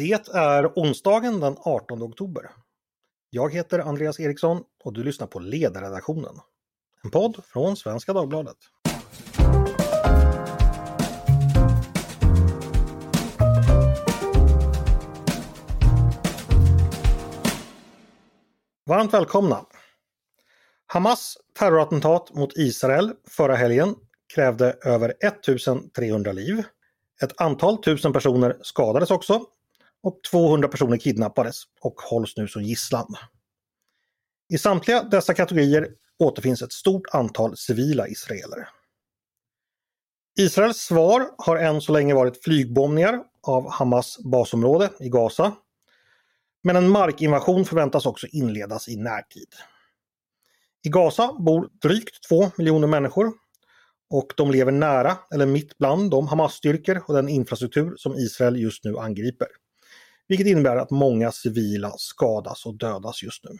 Det är onsdagen den 18 oktober. Jag heter Andreas Eriksson och du lyssnar på Ledarredaktionen. En podd från Svenska Dagbladet. Varmt välkomna! Hamas terrorattentat mot Israel förra helgen krävde över 1300 liv. Ett antal tusen personer skadades också och 200 personer kidnappades och hålls nu som gisslan. I samtliga dessa kategorier återfinns ett stort antal civila israeler. Israels svar har än så länge varit flygbombningar av Hamas basområde i Gaza. Men en markinvasion förväntas också inledas i närtid. I Gaza bor drygt 2 miljoner människor och de lever nära eller mitt bland de Hamas-styrkor och den infrastruktur som Israel just nu angriper. Vilket innebär att många civila skadas och dödas just nu.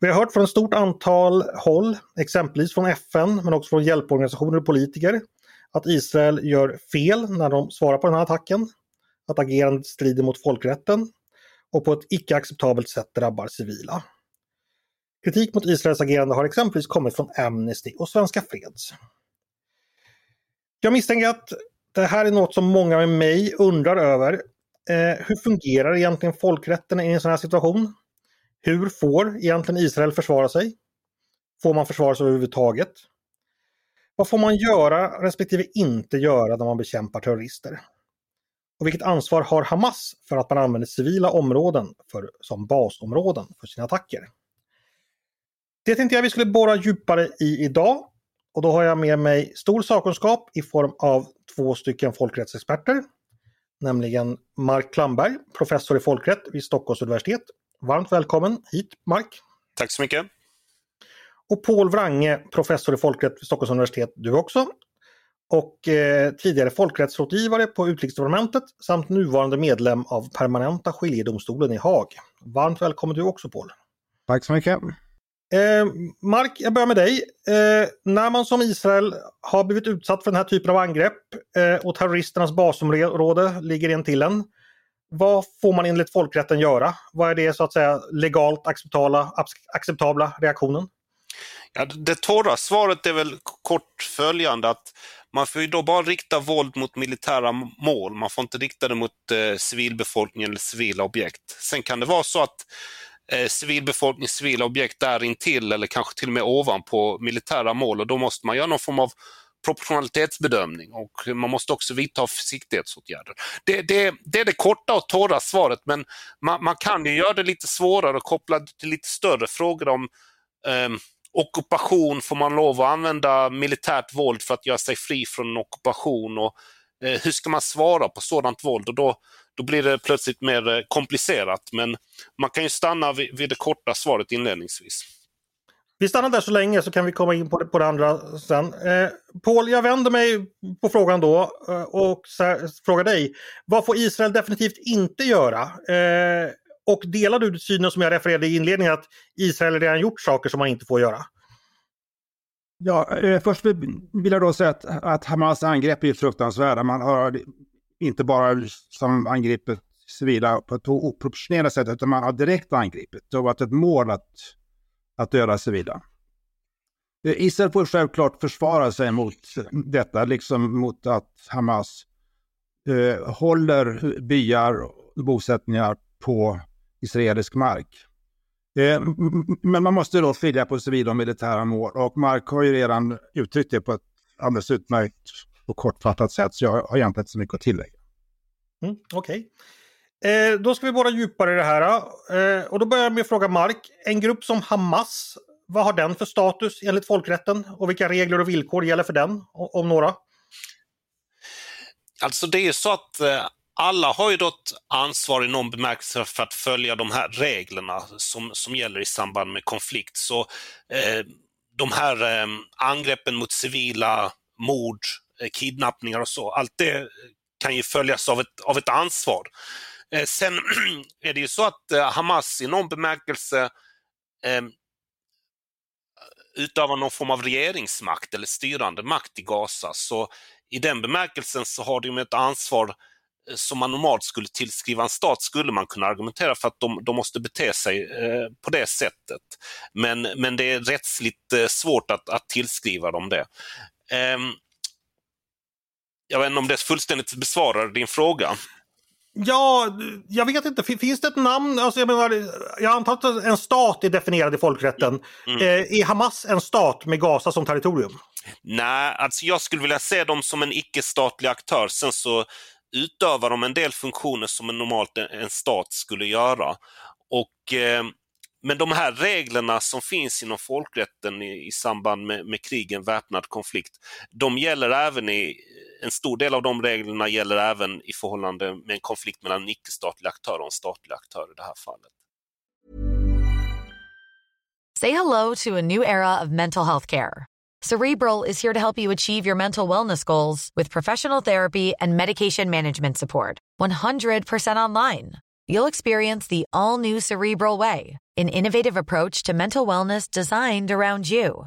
Vi har hört från ett stort antal håll, exempelvis från FN men också från hjälporganisationer och politiker, att Israel gör fel när de svarar på den här attacken. Att agerandet strider mot folkrätten och på ett icke acceptabelt sätt drabbar civila. Kritik mot Israels agerande har exempelvis kommit från Amnesty och Svenska Freds. Jag misstänker att det här är något som många med mig undrar över. Eh, hur fungerar egentligen folkrätten i en sån här situation? Hur får egentligen Israel försvara sig? Får man försvara sig överhuvudtaget? Vad får man göra respektive inte göra när man bekämpar terrorister? Och vilket ansvar har Hamas för att man använder civila områden för, som basområden för sina attacker? Det tänkte jag vi skulle borra djupare i idag. Och då har jag med mig stor sakkunskap i form av två stycken folkrättsexperter. Nämligen Mark Klamberg, professor i folkrätt vid Stockholms universitet. Varmt välkommen hit Mark! Tack så mycket! Och Paul Wrange, professor i folkrätt vid Stockholms universitet, du också. Och eh, tidigare folkrättsrådgivare på Utrikesdepartementet samt nuvarande medlem av permanenta skiljedomstolen i Haag. Varmt välkommen du också Paul! Tack så mycket! Eh, Mark, jag börjar med dig. Eh, när man som Israel har blivit utsatt för den här typen av angrepp eh, och terroristernas basområde ligger in till en. Vad får man enligt folkrätten göra? Vad är det så att säga legalt acceptabla, acceptabla reaktionen? Ja, det torra svaret är väl kort följande att man får ju då bara rikta våld mot militära mål. Man får inte rikta det mot eh, civilbefolkningen eller civila objekt. Sen kan det vara så att eh, civilbefolkning, civila objekt där intill eller kanske till och med ovanpå militära mål och då måste man göra någon form av proportionalitetsbedömning och man måste också vidta försiktighetsåtgärder. Det, det, det är det korta och torra svaret men man, man, kan ju göra det lite svårare och koppla det till lite större frågor om eh, ockupation, får man lov att använda militärt våld för att göra sig fri från ockupation och eh, hur ska man svara på sådant våld? Och då, då blir det plötsligt mer eh, komplicerat. Men man kan ju stanna vid, vid det korta svaret inledningsvis. Vi stannar där så länge så kan vi komma in på det, på det andra sen. Eh, Paul, jag vänder mig på frågan då eh, och frågar dig. Vad får Israel definitivt inte göra? Eh, och delar du synen som jag refererade i inledningen att Israel redan gjort saker som man inte får göra? Ja, eh, först vill jag då säga att, att Hamas angrepp är fruktansvärda. Man har inte bara som angripit civila på ett oproportionerligt sätt utan man har direkt angripit. Det har varit ett mål att, att döda civila. Israel får självklart försvara sig mot detta, liksom mot att Hamas eh, håller byar och bosättningar på israelisk mark. Eh, men man måste då skilja på civila och militära mål och Mark har ju redan uttryckt det på ett alldeles utmärkt och kortfattat sätt så jag har egentligen inte så mycket att tillägga. Mm, Okej. Okay. Eh, då ska vi borra djupare i det här. Eh, och då börjar jag med att fråga Mark. En grupp som Hamas, vad har den för status enligt folkrätten? Och vilka regler och villkor gäller för den, om några? Alltså det är så att eh, alla har ju då ett ansvar i någon bemärkelse för att följa de här reglerna som, som gäller i samband med konflikt. Så eh, de här eh, angreppen mot civila, mord, Eh, kidnappningar och så, allt det kan ju följas av ett, av ett ansvar. Eh, sen är det ju så att eh, Hamas i någon bemärkelse eh, utövar någon form av regeringsmakt eller styrande makt i Gaza. Så i den bemärkelsen så har de ett ansvar eh, som man normalt skulle tillskriva en stat skulle man kunna argumentera för att de, de måste bete sig eh, på det sättet. Men, men det är rättsligt eh, svårt att, att tillskriva dem det. Ehm, jag vet inte om det fullständigt besvarar din fråga. Ja, jag vet inte. Finns det ett namn? Alltså jag, menar, jag antar att en stat är definierad i folkrätten. Mm. Eh, är Hamas en stat med Gaza som territorium? Nej, alltså jag skulle vilja se dem som en icke-statlig aktör. Sen så utövar de en del funktioner som en normalt en stat skulle göra. Och, eh, men de här reglerna som finns inom folkrätten i, i samband med, med krig, en väpnad konflikt, de gäller även i en stor del av de reglerna gäller även i förhållande med en konflikt mellan en icke-statlig aktör och en statlig aktör i det här fallet. Say hello to a new era of mental health care. Cerebral is here to help you achieve your mental wellness goals with professional therapy and medication management support. 100% online. You'll experience the all new Cerebral Way, an innovative approach to mental wellness designed around you.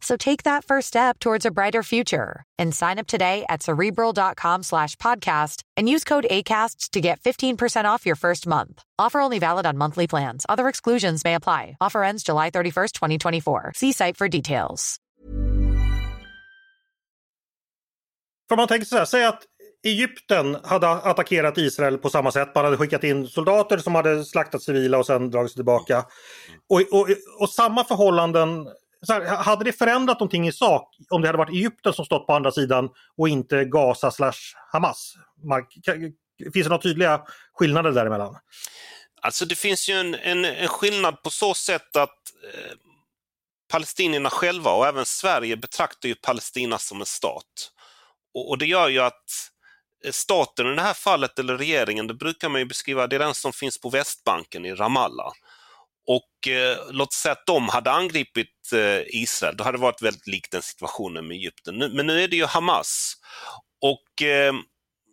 So take that first step towards a brighter future and sign up today at cerebral.com slash podcast and use code ACasts to get 15% off your first month. Offer only valid on monthly plans. Other exclusions may apply. Offer ends July 31st, 2024. See site for details. För man tänker så här, säg att Egypten hade attackerat Israel på samma sätt. Man hade skickat in soldater som hade slaktat civila och sen dragit sig tillbaka. Och, och, och samma förhållanden här, hade det förändrat någonting i sak om det hade varit Egypten som stått på andra sidan och inte Gaza slash Hamas? Finns det några tydliga skillnader däremellan? Alltså det finns ju en, en, en skillnad på så sätt att eh, palestinierna själva och även Sverige betraktar ju Palestina som en stat. Och, och, det gör ju att eh, staten i det här fallet, eller regeringen, det brukar man ju beskriva, det är den som finns på Västbanken i Ramallah. Och eh, låt säga att de hade angripit eh, Israel, då hade det varit väldigt likt den situationen med Egypten. Nu, men nu är det ju Hamas. Och eh,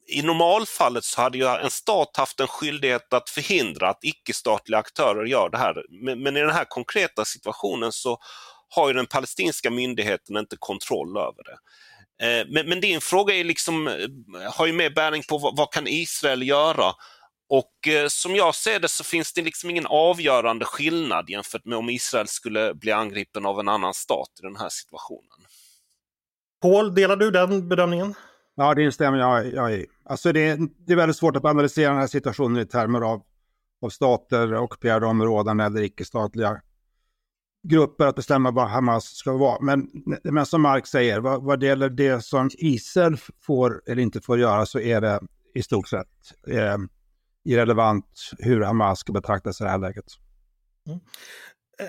i normalfallet så hade ju en stat haft en skyldighet att förhindra att icke-statliga aktörer gör det här. Men, men, i den här konkreta situationen så har ju den palestinska myndigheten inte kontroll över det. Eh, men, men din fråga är liksom, eh, har ju mer bäring på vad, vad kan Israel göra? Och eh, som jag ser det så finns det liksom ingen avgörande skillnad jämfört med om Israel skulle bli angripen av en annan stat i den här situationen. Paul, delar du den bedömningen? Ja, det instämmer jag, jag i. Alltså det, det, är väldigt svårt att analysera den här situationen i termer av, av stater, ockuperade områden eller icke-statliga grupper att bestämma vad Hamas ska vara. Men, men som Mark säger, vad, vad det gäller det som Israel får eller inte får göra så är det i stort sett eh, irrelevant hur Hamas ska betraktas i det här läget. Mm.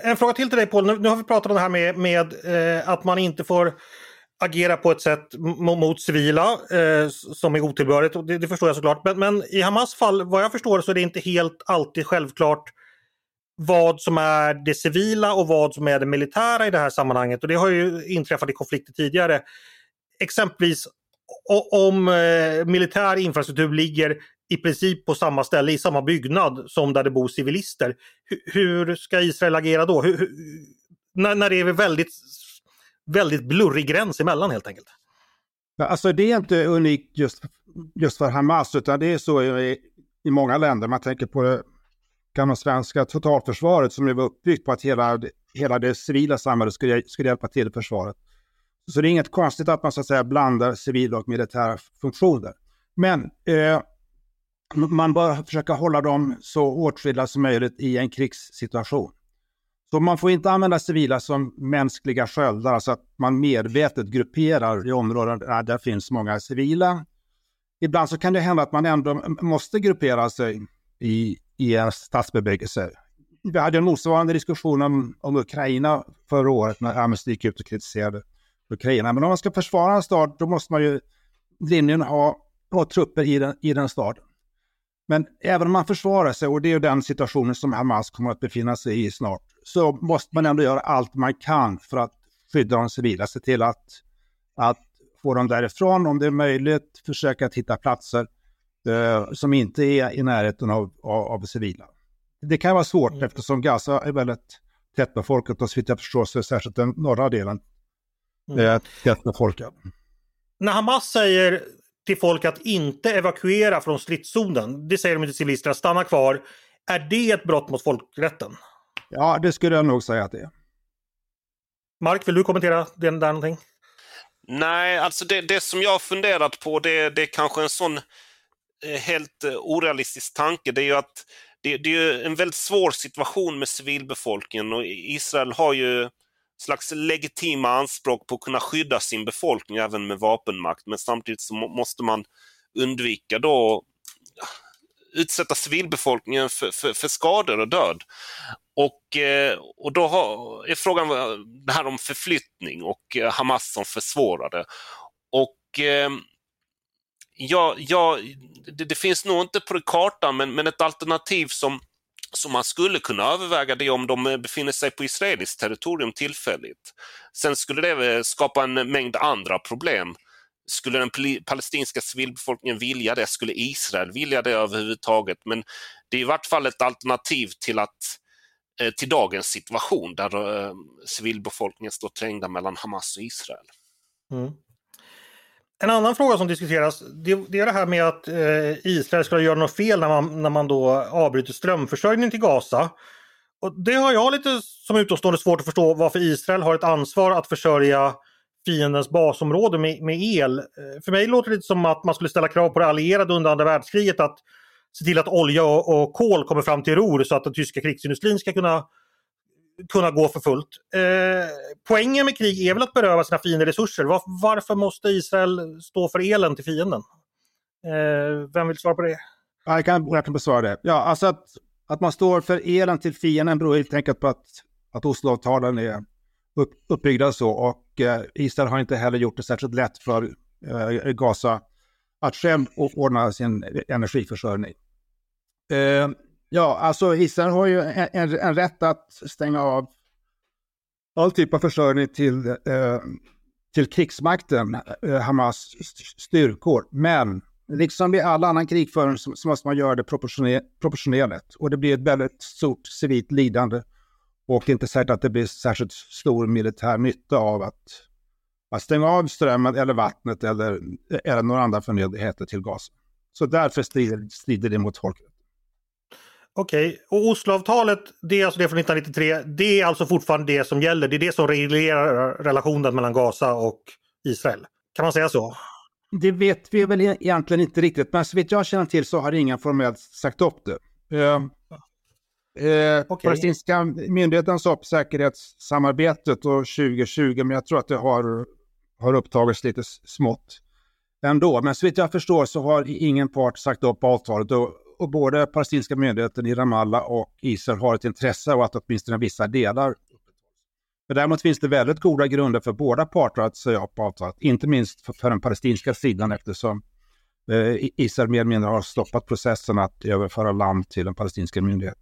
En fråga till till dig Paul. Nu, nu har vi pratat om det här med, med eh, att man inte får agera på ett sätt mot civila eh, som är otillbörligt. Och det, det, förstår jag såklart. Men, men i Hamas fall, vad jag förstår, så är det inte helt alltid självklart vad som är det civila och vad som är det militära i det här sammanhanget. Och det har ju inträffat i konflikter tidigare. Exempelvis om eh, militär infrastruktur ligger i princip på samma ställe, i samma byggnad som där det bor civilister. Hur, ska Israel agera då? Hur, hur, när, när det är väldigt, väldigt blurrig gräns emellan helt enkelt? Alltså det är inte unikt just, just för Hamas utan det är så i, i många länder. Man tänker på det gamla svenska totalförsvaret som var uppbyggt på att hela, hela det civila samhället skulle, skulle hjälpa till i försvaret. Så det är inget konstigt att man så att säga blandar civila och militära funktioner. Men eh, man bör försöka hålla dem så åtskilda som möjligt i en krigssituation. Så man får inte använda civila som mänskliga sköldar, alltså att man medvetet grupperar i områden där det finns många civila. Ibland så kan det hända att man ändå måste gruppera sig i, i en stadsbebyggelse. Vi hade en motsvarande diskussion om, om Ukraina förra året när Amnesty gick ut och kritiserade Ukraina. Men om man ska försvara en stad, då måste man ju rimligen ha, ha trupper i den, i den staden. Men även om man försvarar sig, och det är den situationen som Hamas kommer att befinna sig i snart, så måste man ändå göra allt man kan för att skydda de civila, se till att, att få dem därifrån om det är möjligt, försöka att hitta platser eh, som inte är i närheten av, av, av civila. Det kan vara svårt mm. eftersom Gaza är väldigt tättbefolkat och så vitt jag förstår så är särskilt den norra delen mm. eh, tättbefolkad. När Hamas säger till folk att inte evakuera från stridszonen, det säger de till civilister, att stanna kvar, är det ett brott mot folkrätten? Ja, det skulle jag nog säga att det är. Mark, vill du kommentera det där någonting? Nej, alltså det, det som jag har funderat på det, det är kanske en sån eh, helt eh, orealistisk tanke. Det är ju att det, det är en väldigt svår situation med civilbefolkningen och Israel har ju slags legitima anspråk på att kunna skydda sin befolkning även med vapenmakt. Men samtidigt så måste man undvika då äh, utsätta civilbefolkningen för, för, för skador och död. Och, eh, och då har, är frågan det här om förflyttning och eh, Hamas som försvårar det. Och eh, ja, ja det, det, finns nog inte på kartan men, men ett alternativ som, så man skulle kunna överväga det om de eh, befinner sig på israeliskt territorium tillfälligt. Sen skulle det eh, skapa en mängd andra problem. Skulle den palestinska civilbefolkningen vilja det? Skulle Israel vilja det överhuvudtaget? Men det är i vart fall ett alternativ till att eh, till dagens situation där civilbefolkningen står trängda mellan Hamas och Israel. Mm. En annan fråga som diskuteras det, det är det här med att eh, Israel ska göra något fel när man, när man då avbryter strömförsörjningen till Gaza. Och Det har jag lite som utomstående svårt att förstå varför Israel har ett ansvar att försörja fiendens basområde med, med el. Eh, för mig låter det lite som att man skulle ställa krav på det allierade under andra världskriget att se till att olja och, och kol kommer fram till Ruhr så att den tyska krigsindustrin ska kunna, kunna gå för fullt. Eh, poängen med krig är väl att beröva sina fiender resurser. Var, varför måste Israel stå för elen till fienden? Eh, vem vill svara på det? Jag kan, jag kan besvara det. Ja, alltså att, att man står för elen till fienden beror helt enkelt på att, att Osloavtalen är upp, uppbyggda så och eh, Israel har inte heller gjort det särskilt lätt för eh, Gaza att själv ordna sin energiförsörjning. Eh, Ja, alltså Israel har ju en, en, en, rätt att stänga av all typ av försörjning till, eh, till krigsmakten, eh, Hamas styrkor. Men liksom vid all annan krigföring så, så måste man göra det proportionerligt. Och det blir ett väldigt stort civilt lidande. Och det är inte säkert att det blir särskilt stor militär nytta av att, att stänga av strömmen eller vattnet eller, eller några andra förnödenheter till gas. Så därför strider, strider det mot folkrätten. Okej, okay. och Osloavtalet, det är alltså det från 1993. Det är alltså fortfarande det som gäller. Det är det som reglerar relationen mellan Gaza och Israel. Kan man säga så? Det vet vi väl e- egentligen inte riktigt, men så vitt jag känner till så har ingen formellt sagt upp det. Eh, eh, okay. Palestinska myndigheten sa upp säkerhetssamarbetet år 2020, men jag tror att det har, har upptagits lite smått ändå. Men så vitt jag förstår så har ingen part sagt upp avtalet och och både palestinska myndigheten i Ramallah och Israel har ett intresse av att åtminstone vissa delar men däremot finns det väldigt goda grunder för båda parter att säga upp avtalet, inte minst för, för den palestinska sidan eftersom eh, Israel mer eller mindre har stoppat processen att överföra land till den palestinska myndigheten.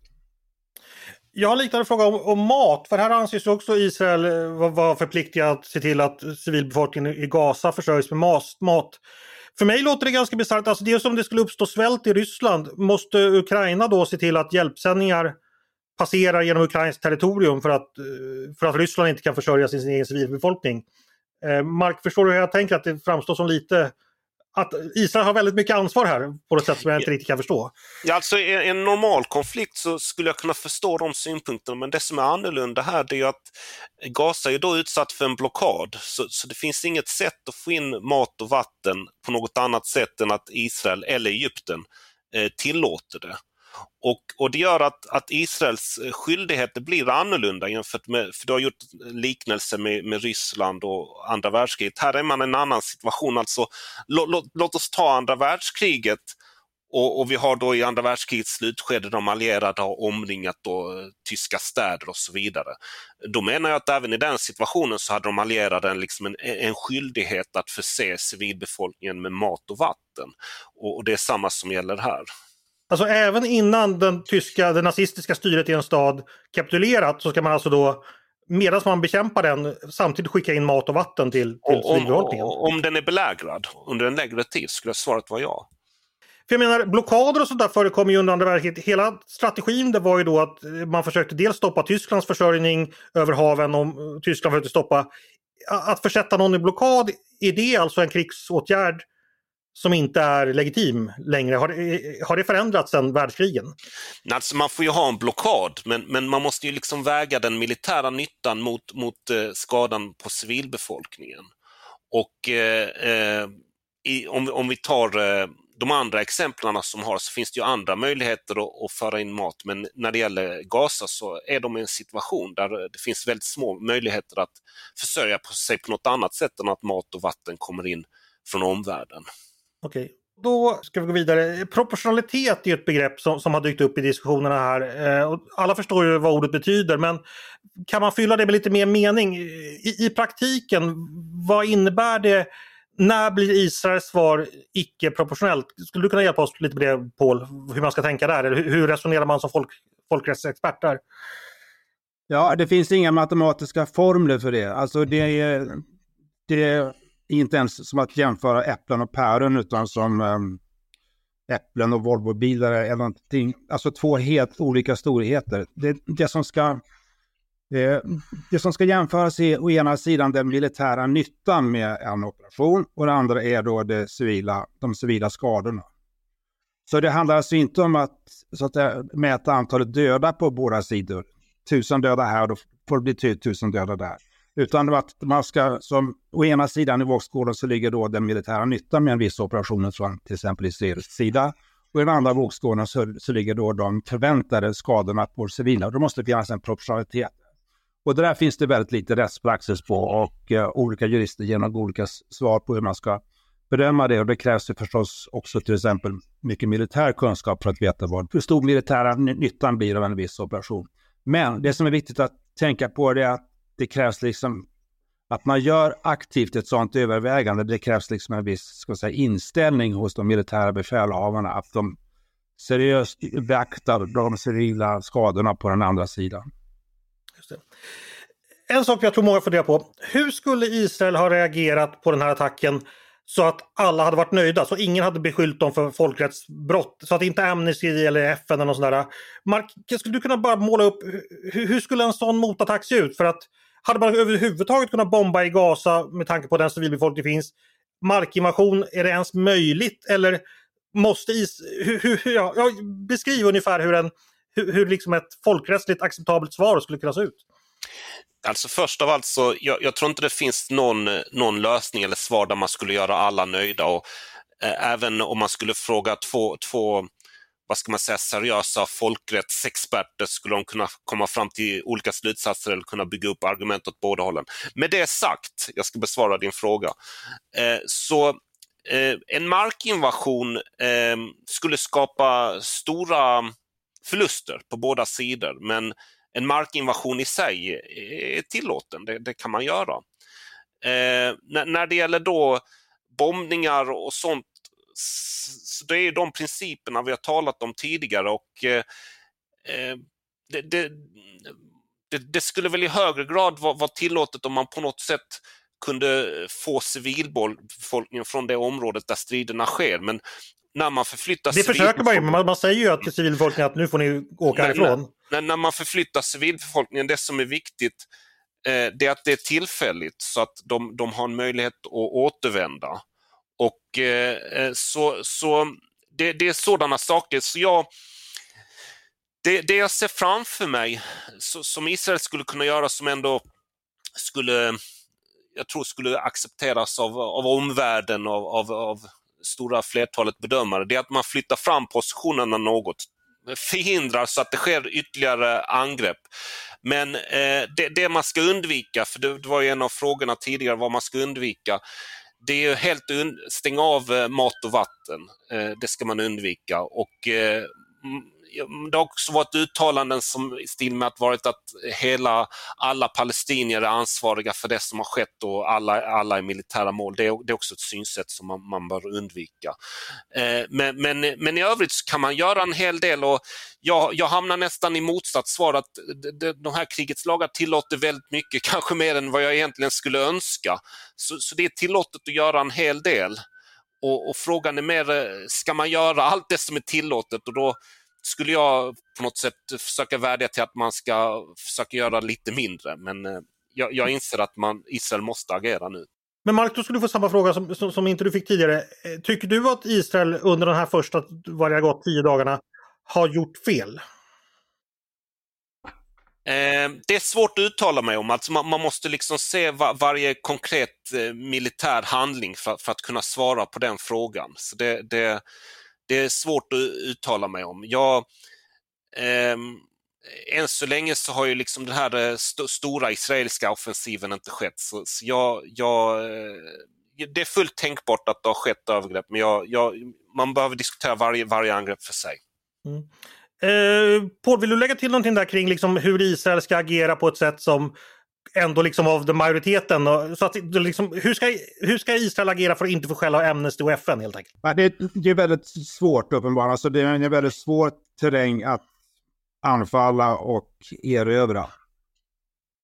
Jag har en liknande fråga om, om, mat, för här anses också Israel eh, vara förpliktigad att se till att civilbefolkningen i Gaza försörjs med mat. För mig låter det ganska bisarrt. Alltså det är som om det skulle uppstå svält i Ryssland. Måste Ukraina då se till att hjälpsändningar passerar genom ukrainskt territorium för att, eh, för att Ryssland inte kan försörja sin, sin egen civilbefolkning? Eh, Mark, förstår du hur jag tänker? Att det framstår som lite att Israel har väldigt mytt ansvar här på ett sätt som jag inte riktigt kan förstå. Ja, alltså i en normal konflikt så skulle jag kunna förstå de synpunkterna, men det som är annorlunda här det är att Gaza är då utsatt för en blockad, så, så det finns inget sätt att få in mat och vatten på något annat sätt än att Israel eller Egypten eh, tillåter det. Och, och det gör att, att Israels eh, skyldigheter blir annorlunda jämfört med, för du har gjort liknelse med, med Ryssland och andra världskriget. Här är man i en annan situation. Alltså, lå, lå, låt oss ta andra världskriget och, och, vi har då i andra världskrigets slutskede de allierade har omringat då, eh, tyska städer och så vidare. Då menar jag att även i den situationen så hade de allierade liksom en, en skyldighet att förse civilbefolkningen med mat och vatten. Och, och det är samma som gäller här. Alltså även innan den tyska, det nazistiska styret i en stad kapitulerat så ska man alltså då medan man bekämpar den samtidigt skicka in mat och vatten till, till civilbefolkningen? Om, om den är belägrad under en längre tid skulle svaret vara ja. För jag menar, blockader och sånt där förekommer ju under andra världskriget. Hela strategin det var ju då att man försökte dels stoppa Tysklands försörjning över haven och Tyskland försökte stoppa. Att försätta någon i blockad, är det alltså en krigsåtgärd som inte är legitim längre? Har det, har det förändrats sedan världskrigen? Alltså man får ju ha en blockad, men, men man måste ju liksom väga den militära nyttan mot, mot eh, skadan på civilbefolkningen. Och eh, eh i, om, om vi tar eh, de andra exemplen som har så finns det ju andra möjligheter att, att, föra in mat men när det gäller Gaza så är de i en situation där det finns väldigt små möjligheter att försörja sig på något annat sätt än att mat och vatten kommer in från omvärlden. Okej, då ska vi gå vidare. Proportionalitet är ett begrepp som, som har dykt upp i diskussionerna här. Eh, alla förstår ju vad ordet betyder men kan man fylla det med lite mer mening? I, i praktiken, vad innebär det när blir Israels svar icke-proportionellt? Skulle du kunna hjälpa oss lite med det Paul? Hur man ska tänka där? Eller hur resonerar man som folk, folkrättsexpert där? Ja, det finns inga matematiska formler för det. Alltså det är, det är inte ens som att jämföra äpplen och päron utan som um, äpplen och Volvobilar eller någonting. Alltså två helt olika storheter. Det, det som ska eh, det som ska jämföras är å ena sidan den militära nyttan med en operation och det andra är då det civila, de civila skadorna. Så det handlar alltså inte om att, så att eh, mäta antalet döda på båda sidor. Tusen döda här, och då får det bli tusen döda där. Utan att man ska, som å ena sidan i vågskålen så ligger då den militära nyttan med en viss operation från till exempel israelisk sida. Och i den andra vågskålen så, så ligger då de förväntade skadorna på civila. Då måste det finnas en proportionalitet. Och det där finns det väldigt lite rättspraxis på och uh, olika jurister ger några olika svar på hur man ska bedöma det. Och det krävs ju förstås också till exempel mycket militär kunskap för att veta vad, hur stor militära nyttan blir av en viss operation. Men det som är viktigt att tänka på är att det krävs liksom att man gör aktivt ett sådant övervägande. Det krävs liksom en viss ska säga, inställning hos de militära befälhavarna att de seriöst beaktar de civila skadorna på den andra sidan. En sak jag tror många funderar på. Hur skulle Israel ha reagerat på den här attacken så att alla hade varit nöjda, så ingen hade beskyllt dem för folkrättsbrott. Så att inte Amnesty eller FN eller något sånt där. Mark, skulle du kunna bara måla upp hur, hur skulle en sån motattack se ut? För att hade man överhuvudtaget kunnat bomba i Gaza med tanke på den civilbefolkning det finns? Markinvasion, är det ens möjligt? Eller måste is... Hur, hur, ja, beskriv ungefär hur, en, hur, hur liksom ett folkrättsligt acceptabelt svar skulle kunna se ut. Alltså först av allt så, jag, jag, tror inte det finns någon, någon lösning eller svar där man skulle göra alla nöjda. Och, eh, även om man skulle fråga två, två vad ska man säga, seriösa folkrättsexperter skulle de kunna komma fram till olika slutsatser eller kunna bygga upp argument åt båda hållen. Med det sagt, jag ska besvara din fråga, eh, så eh, en markinvasion eh, skulle skapa stora förluster på båda sidor men en markinvasion i sig är tillåten, det, det kan man göra. Eh, när, när, det gäller då bombningar och sånt, så det är de principerna vi har talat om tidigare och eh, eh det, det, det, det, skulle väl i högre grad vara, vara tillåtet om man på något sätt kunde få civilbefolkningen från det området där striderna sker. Men när man förflyttar Det försöker man ju, man, man säger ju att till civilbefolkningen att nu får ni åka när, härifrån. När, när man förflyttar civilbefolkningen, det som är viktigt eh, det är att det är tillfälligt så att de, de har en möjlighet att återvända. Och eh, eh, så, så det, det, är sådana saker. Så jag, det, det jag ser framför mig så, som Israel skulle kunna göra som ändå skulle jag tror skulle accepteras av, av omvärlden, av, av, av stora flertalet bedömare, det är att man flyttar fram positionerna något förhindrar så att det sker ytterligare angrepp. Men eh, det, det, man ska undvika, för det, det, var ju en av frågorna tidigare vad man ska undvika, det är helt stäng av eh, mat och vatten. Eh, det ska man undvika och eh, det har också varit uttalanden som i stil med att varit att hela, alla palestinier är ansvariga för det som har skett och alla, alla är militära mål. Det är, det är också ett synsätt som man, man bör undvika. Eh, men, men, men i övrigt kan man göra en hel del och jag, jag hamnar nästan i motsatt svar att de, de här krigets lagar tillåter väldigt mycket, kanske mer än vad jag egentligen skulle önska. Så, så det är tillåtet att göra en hel del. Och, och, frågan är mer, eh, ska man göra allt det som är tillåtet? Och då skulle jag på något sätt försöka vädja till att man ska försöka göra lite mindre. Men eh, jag, jag inser att man, Israel måste agera nu. Men Mark, då skulle du få samma fråga som, som, som, inte du fick tidigare. Eh, tycker du att Israel under den här första, vad det har gått, tio dagarna har gjort fel? Eh, det är svårt att uttala mig om. Alltså man, man måste liksom se var, varje konkret eh, militär handling för, för, att kunna svara på den frågan. Så det, det, det är svårt att uttala mig om. Jag, eh, än så länge så har ju liksom den här eh, st stora israeliska offensiven inte skett. Så, så jag, jag, eh, det är fullt tänkbart att det har skett övergrepp, men jag, jag, man behöver diskutera varje, varje angrepp för sig. Mm. Eh, Paul, vill du lägga till någonting där kring liksom hur Israel ska agera på ett sätt som ändå liksom av den majoriteten. Så att, liksom, hur, ska, hur ska Israel agera för att inte få skäll av Amnesty och FN helt enkelt? Det, det är väldigt svårt uppenbarligen. Alltså, det är en väldigt svår terräng att anfalla och erövra.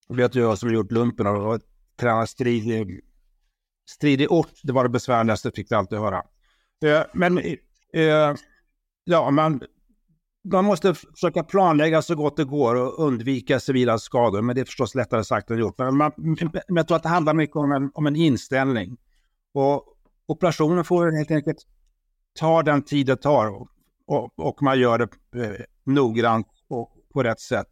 Jag vet ju jag som har gjort lumpen och tränat strid i, strid i ort. Det var det besvärligaste fick jag alltid höra. Eh, men eh, ja, man, man måste försöka planlägga så gott det går och undvika civila skador. Men det är förstås lättare sagt än gjort. Men, man, men jag tror att det handlar mycket om en, om en inställning. Och operationen får helt enkelt ta den tid det tar. Och, och, och man gör det eh, noggrant och på rätt sätt.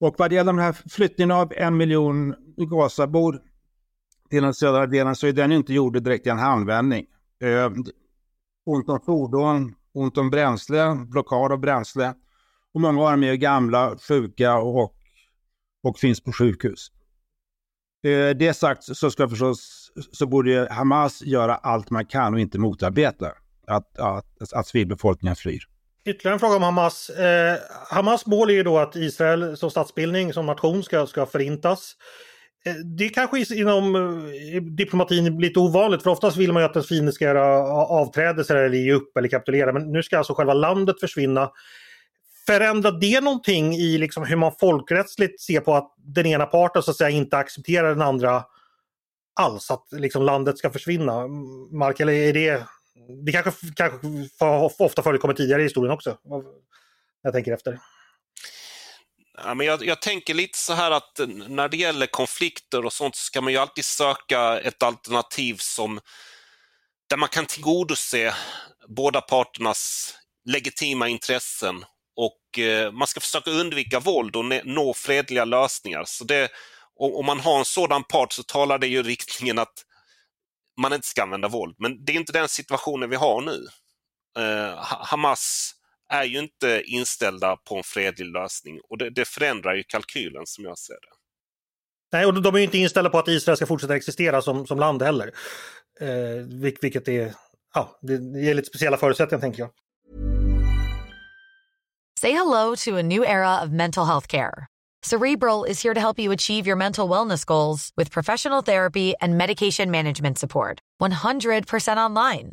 Och vad det gäller den här flyttningen av en miljon Gazabor till den södra delen så är den inte gjord direkt i en handvändning. Eh, ont om fordon, ont om bränsle, blockad av bränsle. Och många av dem är gamla, sjuka och, och finns på sjukhus. Eh, det sagt så ska förstås, så borde Hamas göra allt man kan och inte motarbeta att, att, att civilbefolkningen flyr. Ytterligare en fråga om Hamas. Eh, Hamas mål är ju då att Israel som statsbildning, som nation ska, ska förintas. Eh, det kanske inom eh, diplomatin är lite ovanligt för oftast vill man ju att en fiende ska göra avträdelser eller ge upp eller kapitulera. Men nu ska alltså själva landet försvinna. Förändrar det någonting i liksom hur man folkrättsligt ser på att den ena parten så att säga inte accepterar den andra alls? Att liksom landet ska försvinna? Mark, eller är det... Det kanske, kanske ofta förekommer tidigare i historien också. Jag tänker efter. Ja, men jag, jag, tänker lite så här att eh, när det gäller konflikter och sånt så ska man ju alltid söka ett alternativ som där man kan tillgodose båda parternas legitima intressen och eh, man ska försöka undvika våld och nå fredliga lösningar. Så det, om man har en sådan part så talar det ju riktningen att man inte ska använda våld. Men det är inte den situationen vi har nu. Eh, Hamas är ju inte inställda på en fredlig lösning och det, det förändrar ju kalkylen som jag ser det. Nej, och de är ju inte inställda på att Israel ska fortsätta existera som, som land heller. Eh, vilket är, ja, det ger lite speciella förutsättningar tänker jag. Say hello to a new era of mental health care. Cerebral is here to help you achieve your mental wellness goals with professional therapy and medication management support. 100% online.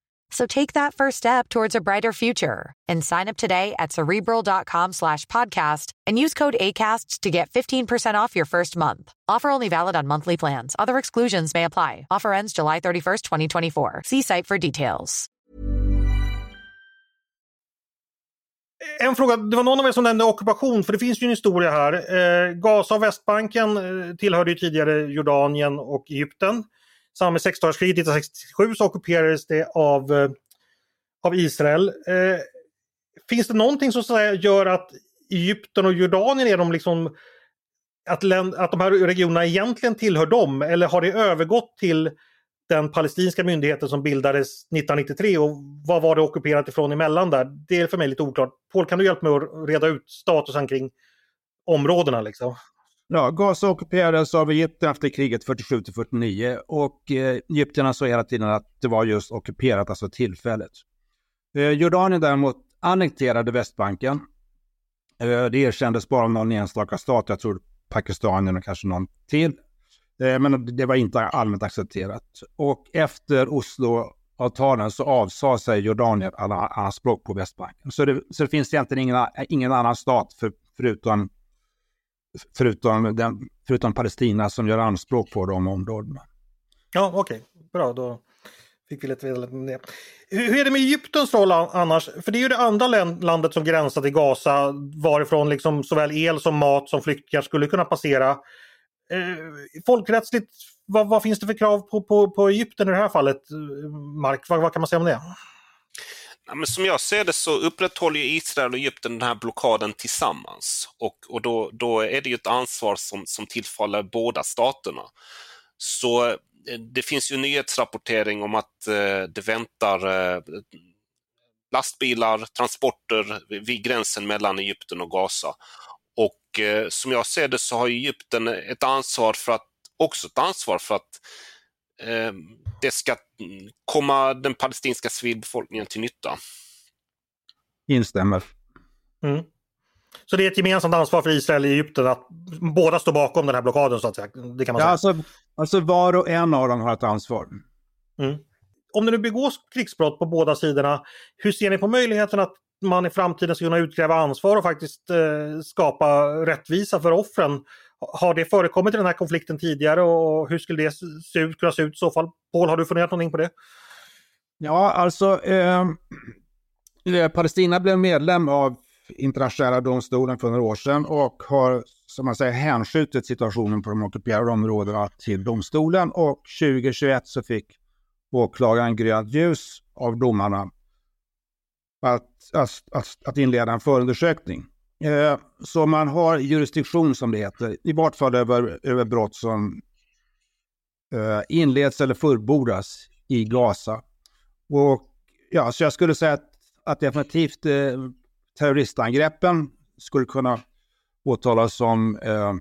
So take that first step towards a brighter future and sign up today at cerebral.com slash podcast and use code ACasts to get 15% off your first month. Offer only valid on monthly plans. Other exclusions may apply. Offer ends July 31st, 2024. See site for details. Eh, en fråga, det var någon av er som nämnde ockupation, för det finns ju en historia här. Eh, Gaza och Västbanken eh, tillhörde ju tidigare Jordanien och Egypten samband med sexdagarskriget 1967 så ockuperades det av, eh, av Israel. Eh, finns det någonting som så gör att Egypten och Jordanien är de liksom att, att de här regionerna egentligen tillhör dem eller har det övergått till den palestinska myndigheten som bildades 1993 och vad var det ockuperat ifrån emellan där? Det är för mig lite oklart. Paul, kan du hjälpa mig att reda ut statusen kring områdena liksom? Ja, Gaza ockuperades av Egypten efter kriget 47 till 49 och eh, egyptierna sa hela tiden att det var just ockuperat, alltså tillfälligt. Eh, Jordanien däremot annekterade Västbanken. Eh, det erkändes bara av någon enstaka stat, jag tror Pakistan och kanske någon till. Eh, men det var inte allmänt accepterat. Och efter Oslo-avtalen så avsade sig Jordanien alla anspråk på Västbanken. Så det, så det finns egentligen ingen, ingen annan stat för, förutom, förutom, den, förutom Palestina som gör anspråk på de områdena. Ja, okej. Okay. Bra, då fick vi lite veta om det. Hur är det med Egyptens roll annars? För det är ju det andra landet som gränsar till Gaza varifrån liksom såväl el som mat som flyktingar skulle kunna passera. Eh, folkrättsligt, vad, vad, finns det för krav på, på, på Egypten i det här fallet? Mark, vad, vad kan man säga om det? Ja, men som jag ser det så upprätthåller Israel och Egypten den här blockaden tillsammans. Och, och då, då är det ju ett ansvar som, som tillfaller båda staterna. Så eh, det finns ju nyhetsrapportering om att eh, det väntar eh, lastbilar, transporter vid gränsen mellan Egypten och Gaza. Och eh, som jag ser det så har Egypten ett ansvar för att, också ett ansvar för att det ska komma den palestinska civilbefolkningen till nytta. Instämmer. Mm. Så det är ett gemensamt ansvar för Israel och Egypten att båda står bakom den här blockaden så att säga? Det kan man ja, säga. Alltså, alltså var och en av dem har ett ansvar. Mm. Om det nu begås krigsbrott på båda sidorna, hur ser ni på möjligheten att man i framtiden ska kunna utkräva ansvar och faktiskt eh, skapa rättvisa för offren. Har det förekommit i den här konflikten tidigare och hur skulle det se ut, kunna se ut i så fall? Paul, har du funderat någonting på det? Ja, alltså ehm, eh, Palestina blev medlem av internationella domstolen för några år sedan och har, som man säger, hänskjutit situationen på de ockuperade områdena till domstolen och 2021 så fick åklagaren grönt ljus av domarna att, att, att, att inleda en förundersökning. Eh, så man har jurisdiktion som det heter, i vart fall över, över brott som eh, inleds eller fullbordas i Gaza. Och ja, så jag skulle säga att, att definitivt eh, terroristangreppen skulle kunna åtalas som eh,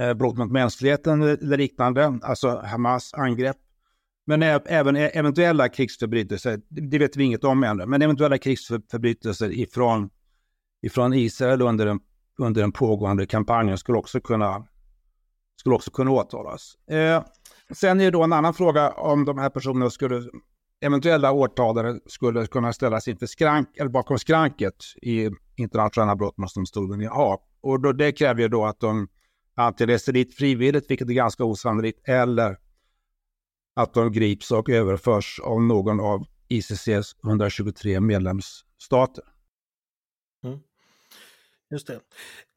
eh brott mot mänskligheten eller liknande, alltså Hamas angrepp. Men även eventuella krigsförbrytelser, det vet vi inget om ännu, men eventuella krigsförbrytelser ifrån, ifrån Israel under den, under den pågående kampanjen skulle också kunna, skulle också kunna åtalas. Eh, sen är det då en annan fråga om de här personerna skulle, eventuella åtalare skulle kunna ställas inför skrank, eller bakom skranket i internationella brottmålsdomstolen i Haag. Och då, det kräver ju då att de antingen reser dit frivilligt, vilket är ganska osannolikt, eller att de grips och överförs av någon av ICCs 123 medlemsstater. Mm. Just det.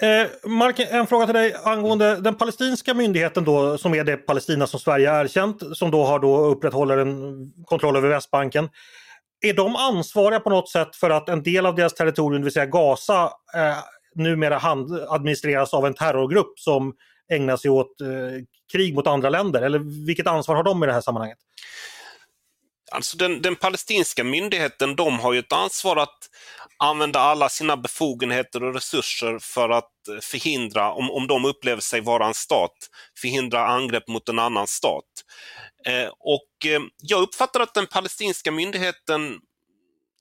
Eh, Mark, en fråga till dig angående den palestinska myndigheten då, som är det Palestina som Sverige har erkänt, som då har då upprätthåller en kontroll över Västbanken. Är de ansvariga på något sätt för att en del av deras territorium, det vill säga Gaza, eh, numera hand, administreras av en terrorgrupp som ägna sig åt eh, krig mot andra länder? Eller vilket ansvar har de i det här sammanhanget? Alltså den, den palestinska myndigheten, de har ju ett ansvar att använda alla sina befogenheter och resurser för att eh, förhindra, om, om de upplever sig vara en stat, förhindra angrepp mot en annan stat. Eh, och eh, jag uppfattar att den palestinska myndigheten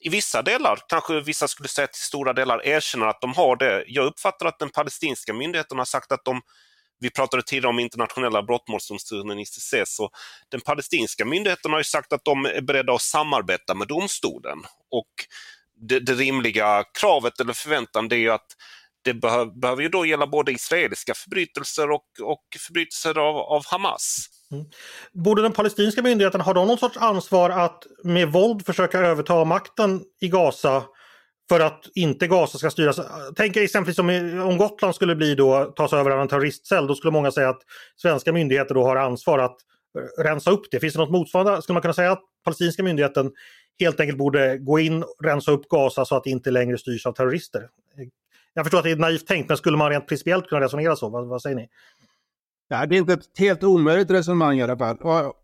i vissa delar, kanske vissa skulle säga till stora delar, erkänner att de har det. Jag uppfattar att den palestinska myndigheten har sagt att de vi pratade tidigare om internationella brottmålsdomstolen ICC, så den palestinska myndigheten har ju sagt att de är beredda att samarbeta med domstolen. Och det, det rimliga kravet eller förväntan det är ju att det behöv, behöver ju då gälla både israeliska förbrytelser och, och förbrytelser av, av Hamas. Mm. Borde den palestinska myndigheten, ha någon sorts ansvar att med våld försöka överta makten i Gaza för att inte Gaza ska styras. Tänk exempelvis om, om Gotland skulle bli då, tas över av en terroristcell, då skulle många säga att svenska myndigheter då har ansvar att eh, rensa upp det. Finns det något motsvarande? Skulle man kunna säga att palestinska myndigheten helt enkelt borde gå in och rensa upp Gaza så att det inte längre styrs av terrorister? Jag förstår att det är naivt tänkt, men skulle man rent principiellt kunna resonera så? Vad, vad säger ni? Ja, det är inte ett helt omöjligt resonemang i alla fall. Och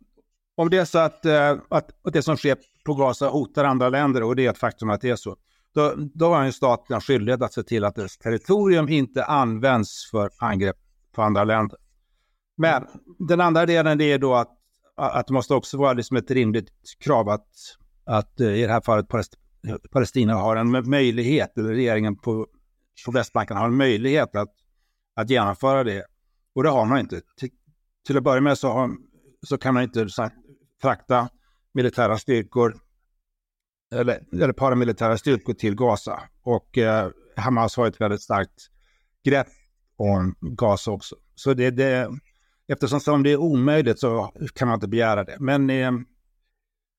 om det är så att, eh, att, att det som sker på Gaza hotar andra länder, och det är ett faktum att det är så, då, då har ju staterna en skyldighet att se till att dess territorium inte används för angrepp på andra länder. Men den andra delen är då att, att det måste också vara liksom ett rimligt krav att, att eh, i det här fallet Palestina har en möjlighet, eller regeringen på, på Västbanken har en möjlighet att, att genomföra det. Och det har man inte. Till, till att börja med så, har, så kan man inte frakta militära styrkor eller, eller paramilitära styrkor till Gaza. Och eh, Hamas har ett väldigt starkt grepp om Gaza också. Så det, det, eftersom det är omöjligt så kan man inte begära det. Men, eh,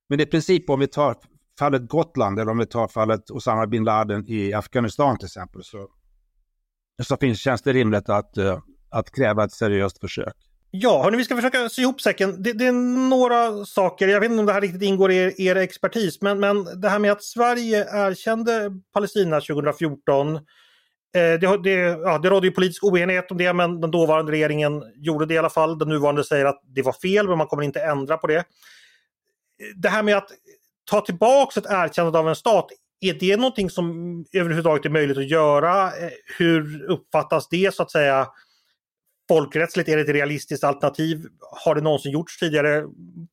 men i princip om vi tar fallet Gotland eller om vi tar fallet Osama bin Laden i Afghanistan till exempel så, så finns, känns det rimligt att, eh, att kräva ett seriöst försök. Ja, hörni, vi ska försöka sy ihop säcken. Det, det, är några saker, jag vet inte om det här riktigt ingår i er, er expertis, men, men det här med att Sverige erkände Palestina 2014 eh, det, det, ja, det rådde ju politisk oenighet om det, men den dåvarande regeringen gjorde det i alla fall. Den nuvarande säger att det var fel, men man kommer inte ändra på det. Det här med att ta tillbaka ett erkännande av en stat, är det någonting som överhuvudtaget är möjligt att göra? Eh, hur uppfattas det så att säga folkrättsligt? Är det ett realistiskt alternativ? Har det någonsin gjorts tidigare?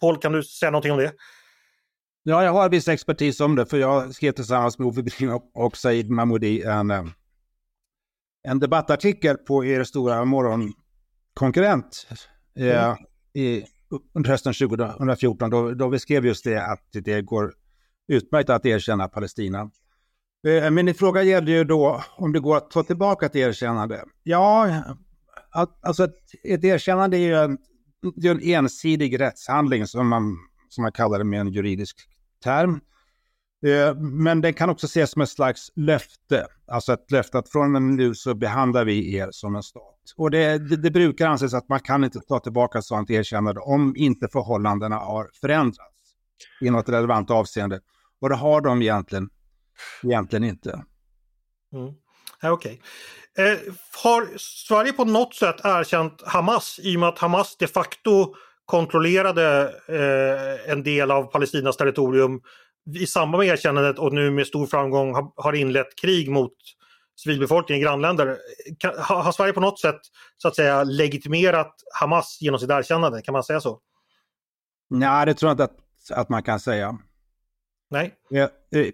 Paul, kan du säga någonting om det? Ja, jag har viss expertis om det, för jag skrev tillsammans med Ove Bring och Said Mahmoudi en, eh, en debattartikel på er stora morgonkonkurrent eh, mm. i, under hösten 2014, då, då vi skrev just det att det går utmärkt att erkänna Palestina. Eh, men din fråga gällde ju då om det går att ta tillbaka ett erkännande. Ja, alltså ett, ett erkännande är ju en, det är en ensidig rättshandling som man, som man kallar det med en juridisk term. Eh, men den kan också ses som ett slags löfte, alltså ett löfte att från och med nu så behandlar vi er som en stat. Och det, det, det brukar anses att man kan inte ta tillbaka ett sådant erkännande om inte förhållandena har förändrats i något relevant avseende. Och det har de egentligen, egentligen inte. Mm. Okej. Okay. Eh, har Sverige på något sätt erkänt Hamas i och med att Hamas de facto kontrollerade eh, en del av Palestinas territorium i samband med erkännandet och nu med stor framgång har, har inlett krig mot civilbefolkningen i grannländer. Kan, har, har Sverige på något sätt så att säga legitimerat Hamas genom sitt erkännande? Kan man säga så? Nej, det tror jag inte att, att man kan säga. Nej.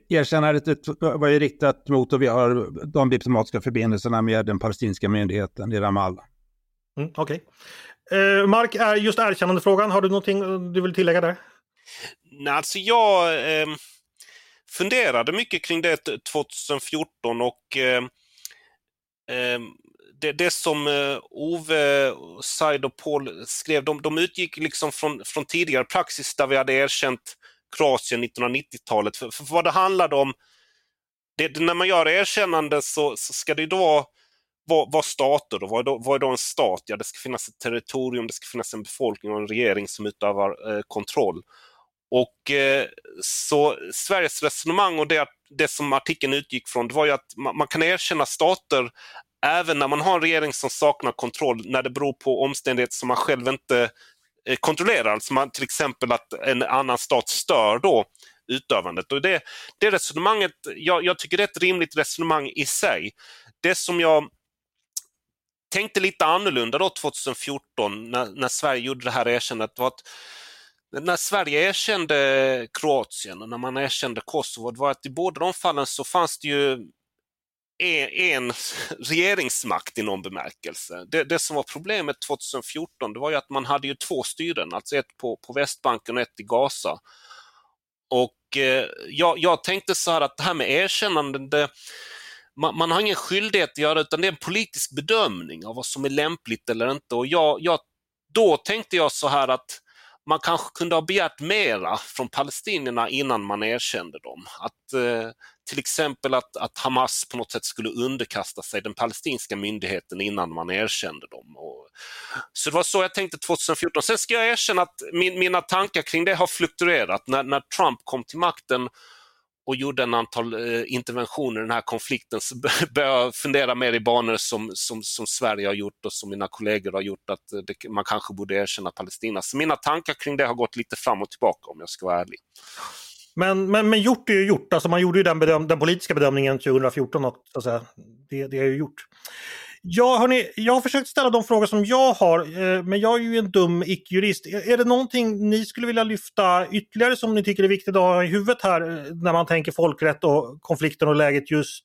Erkännandet var ju riktat mot och vi har de diplomatiska förbindelserna med den palestinska myndigheten i Ramallah. Mm, Okej. Okay. Eh, Mark, är just erkännandefrågan, har du någonting du vill tillägga där? Nej, alltså jag eh, funderade mycket kring det 2014 och eh, det, det, som eh, Ove, Said och Paul skrev, de, de utgick liksom från, från tidigare praxis där vi hade erkänt Kroatien 1990-talet. För, för, vad det handlade om, det, när man gör erkännande så, så ska det då vara vad, vad stater då? Vad är då, vad är då en stat? Ja, det ska finnas ett territorium, det ska finnas en befolkning och en regering som utövar eh, kontroll. Och eh, så Sveriges resonemang och det, det som artikeln utgick från, det var ju att man, man, kan erkänna stater även när man har en regering som saknar kontroll, när det beror på omständigheter som man själv inte Eh, kontrollerar. Alltså man, till exempel att en annan stat stör då utövandet. Och det, det resonemanget, jag, jag tycker det är ett rimligt resonemang i sig. Det som jag tänkte lite annorlunda då 2014 när, när Sverige gjorde det här erkännandet var att när Sverige erkände Kroatien och när man erkände Kosovo, det var att i båda de fallen så fanns det ju en regeringsmakt i någon bemärkelse. Det, det, som var problemet 2014 det var ju att man hade ju två styren, alltså ett på, på Västbanken och ett i Gaza. Och eh, jag, jag, tänkte så här att det här med erkännande, det, man, man, har ingen skyldighet att göra det utan det är en politisk bedömning av vad som är lämpligt eller inte. Och jag, jag, då tänkte jag så här att man kanske kunde ha begärt mera från palestinierna innan man erkände dem. Att, eh, till exempel att, att, Hamas på något sätt skulle underkasta sig den palestinska myndigheten innan man erkände dem. Och, så det var så jag tänkte 2014. Sen ska jag erkänna att min, mina tankar kring det har fluktuerat. När, när Trump kom till makten och gjorde en antal eh, interventioner i den här konflikten så började jag fundera mer i banor som, som, som Sverige har gjort och som mina kollegor har gjort, att eh, det, man kanske borde erkänna Palestina. Så mina tankar kring det har gått lite fram och tillbaka om jag ska vara ärlig. Men, men, men gjort är ju gjort, alltså man gjorde ju den, bedöm den politiska bedömningen 2014 och så att säga, det, det är ju gjort. Ja, hörni, jag har försökt ställa de frågor som jag har, eh, men jag är ju en dum icke-jurist. Är det någonting ni skulle vilja lyfta ytterligare som ni tycker är viktigt att ha i huvudet här eh, när man tänker folkrätt och konflikten och läget just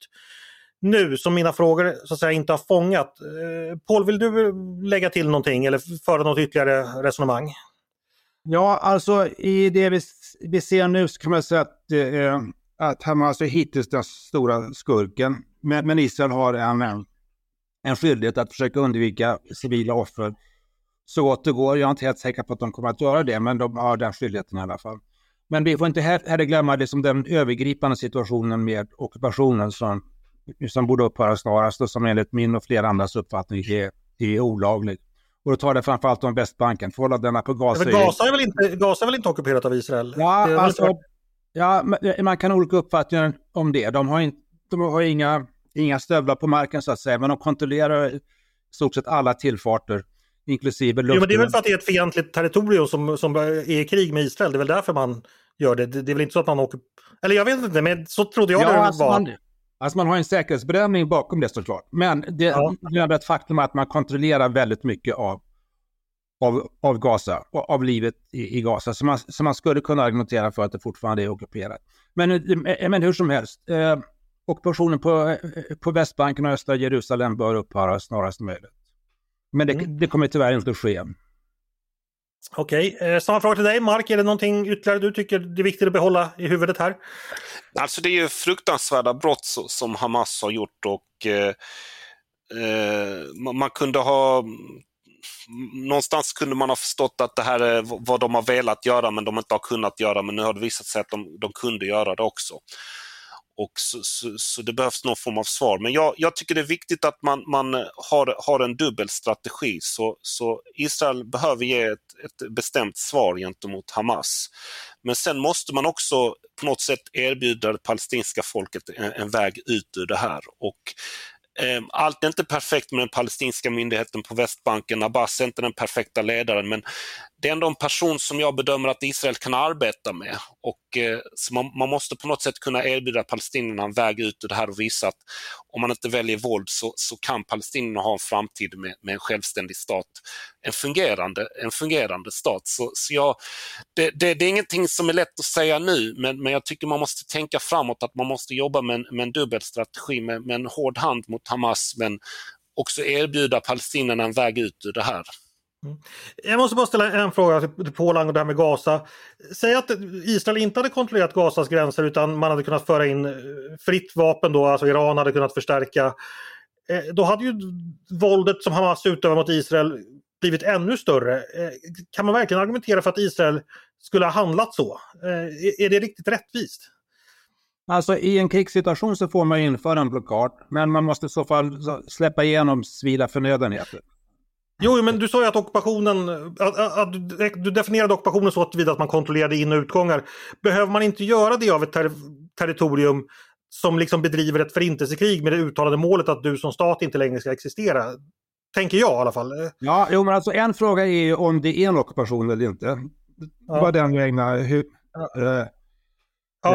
nu som mina frågor så att säga inte har fångat? Eh, Paul, vill du eh, lägga till någonting eller föra något ytterligare resonemang? Ja, alltså i det vi, vi ser nu så kan man säga att, eh, att Hamas är hittills den stora skurken. Men, men Israel har en en skyldighet att försöka undvika civila offer så gott det går. Jag är inte helt säker på att de kommer att göra det, men de har den skyldigheten i alla fall. Men vi får inte heller glömma det som den övergripande situationen med ockupationen som, som borde upphöra snarast och som enligt min och flera andras uppfattning är, är olaglig. Och då tar det framförallt om Västbanken. Förhållandena på Gaza, men Gaza, är väl inte, Gaza är väl inte ockuperat av Israel? Ja, alltså, ja man kan ha olika uppfattningar om det. De har, in, de har inga inga stövlar på marken så att säga, men de kontrollerar i stort sett alla tillfarter, inklusive luften. Jo, men det är väl för att det är ett fientligt territorium som, som är i krig med Israel, det är väl därför man gör det. Det är väl inte så att man åker... Eller jag vet inte, men så trodde jag ja, det alltså var. Man, alltså man har en säkerhetsbedömning bakom det såklart, men det, ja. är ett faktum att man kontrollerar väldigt mycket av av, av Gaza, av livet i, i Gaza. Så man, så man skulle kunna argumentera för att det fortfarande är ockuperat. Men, men hur som helst, eh, ockupationen på, eh, på Västbanken och östra Jerusalem bör upphöra snarast möjligt. Men det, mm. det kommer tyvärr inte att ske. Okej, okay. eh, samma fråga till dig Mark. Är det någonting ytterligare du tycker det är viktigt att behålla i huvudet här? Alltså det är ju fruktansvärda brott som Hamas har gjort och eh, eh, man kunde ha någonstans kunde man ha förstått att det här är vad de har velat göra men de inte har kunnat göra men nu har det visat sig att de, de kunde göra det också. Och så, så, så, det behövs någon form av svar. Men jag, jag tycker det är viktigt att man, man har, har en dubbel strategi. Så, så Israel behöver ge ett, ett bestämt svar gentemot Hamas. Men sen måste man också på något sätt erbjuda det palestinska folket en, en väg ut ur det här. Och Ehm, allt är inte perfekt med den palestinska myndigheten på Västbanken. Abbas är inte den perfekta ledaren men det är ändå en person som jag bedömer att Israel kan arbeta med. Och, eh, så man, man, måste på något sätt kunna erbjuda palestinierna en väg ut ur det här och visa att om man inte väljer våld så, så kan palestinierna ha en framtid med, med, en självständig stat. En fungerande, en fungerande stat. Så, så jag, det, det, det, är ingenting som är lätt att säga nu men, men jag tycker man måste tänka framåt att man måste jobba med en, med en dubbel strategi med, med en hård hand mot Hamas men också erbjuda palestinierna en väg ut ur det här. Mm. Jag måste bara ställa en fråga till Paul angående det här med Gaza. Säg att Israel inte hade kontrollerat Gazas gränser utan man hade kunnat föra in eh, fritt vapen då, alltså Iran hade kunnat förstärka. Eh, då hade ju våldet som Hamas utövar mot Israel blivit ännu större. Eh, kan man verkligen argumentera för att Israel skulle ha handlat så? Är det riktigt rättvist? Alltså i en krigssituation så får man införa en blockad, men man måste i så fall släppa igenom civila förnödenheter. Jo, men du sa ju att ockupationen, att, att du definierade ockupationen så att, att man kontrollerade in och utgångar. Behöver man inte göra det av ett ter territorium som liksom bedriver ett förintelsekrig med det uttalade målet att du som stat inte längre ska existera? Tänker jag i alla fall. Ja, jo, men alltså en fråga är ju om det är en ockupation eller inte. Ja. Vad den ägnar hur, ja. Eh,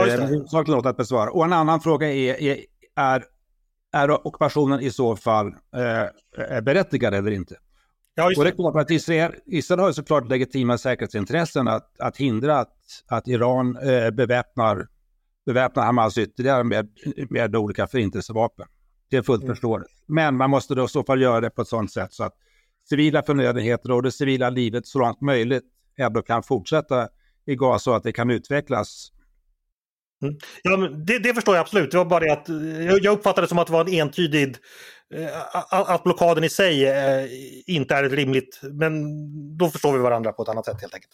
ja, eh, att besvara. Och en annan fråga är, är, är, är ockupationen i så fall eh, berättigad eller inte? Ja, och det är klart att Israel, Israel har såklart legitima säkerhetsintressen att, att hindra att, att Iran eh, beväpnar, beväpnar Hamas ytterligare med, med olika förintelsevapen. Det är fullt mm. förståeligt. Men man måste då i så fall göra det på ett sådant sätt så att civila förnödenheter och det civila livet så långt möjligt ändå kan fortsätta i Gaza och att det kan utvecklas Mm. Ja, det, det, förstår jag absolut. Det var bara det att jag uppfattade det som att det var en entydig eh, att blockaden i sig eh, inte är ett rimligt, men då förstår vi varandra på ett annat sätt helt enkelt.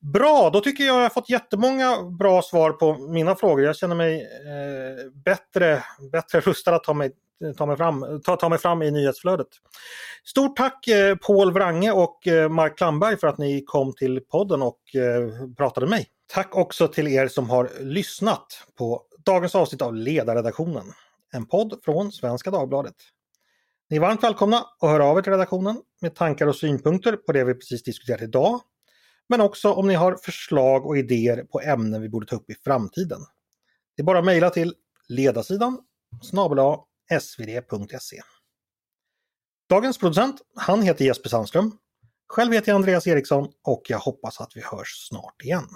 Bra, då tycker jag jag har fått jättemånga bra svar på mina frågor. Jag känner mig eh, bättre, bättre rustad att ta mig ta mig fram, ta, ta mig fram i nyhetsflödet. Stort tack eh, Paul Wrange och eh, Mark Klamberg för att ni kom till podden och eh, pratade med mig. Tack också till er som har lyssnat på dagens avsnitt av Ledarredaktionen. En podd från Svenska Dagbladet. Ni är varmt välkomna att höra av er till redaktionen med tankar och synpunkter på det vi precis diskuterat idag. Men också om ni har förslag och idéer på ämnen vi borde ta upp i framtiden. Det är bara att mejla till ledarsidan snabel svd.se. Dagens producent, han heter Jesper Sandström. Själv heter jag Andreas Eriksson och jag hoppas att vi hörs snart igen.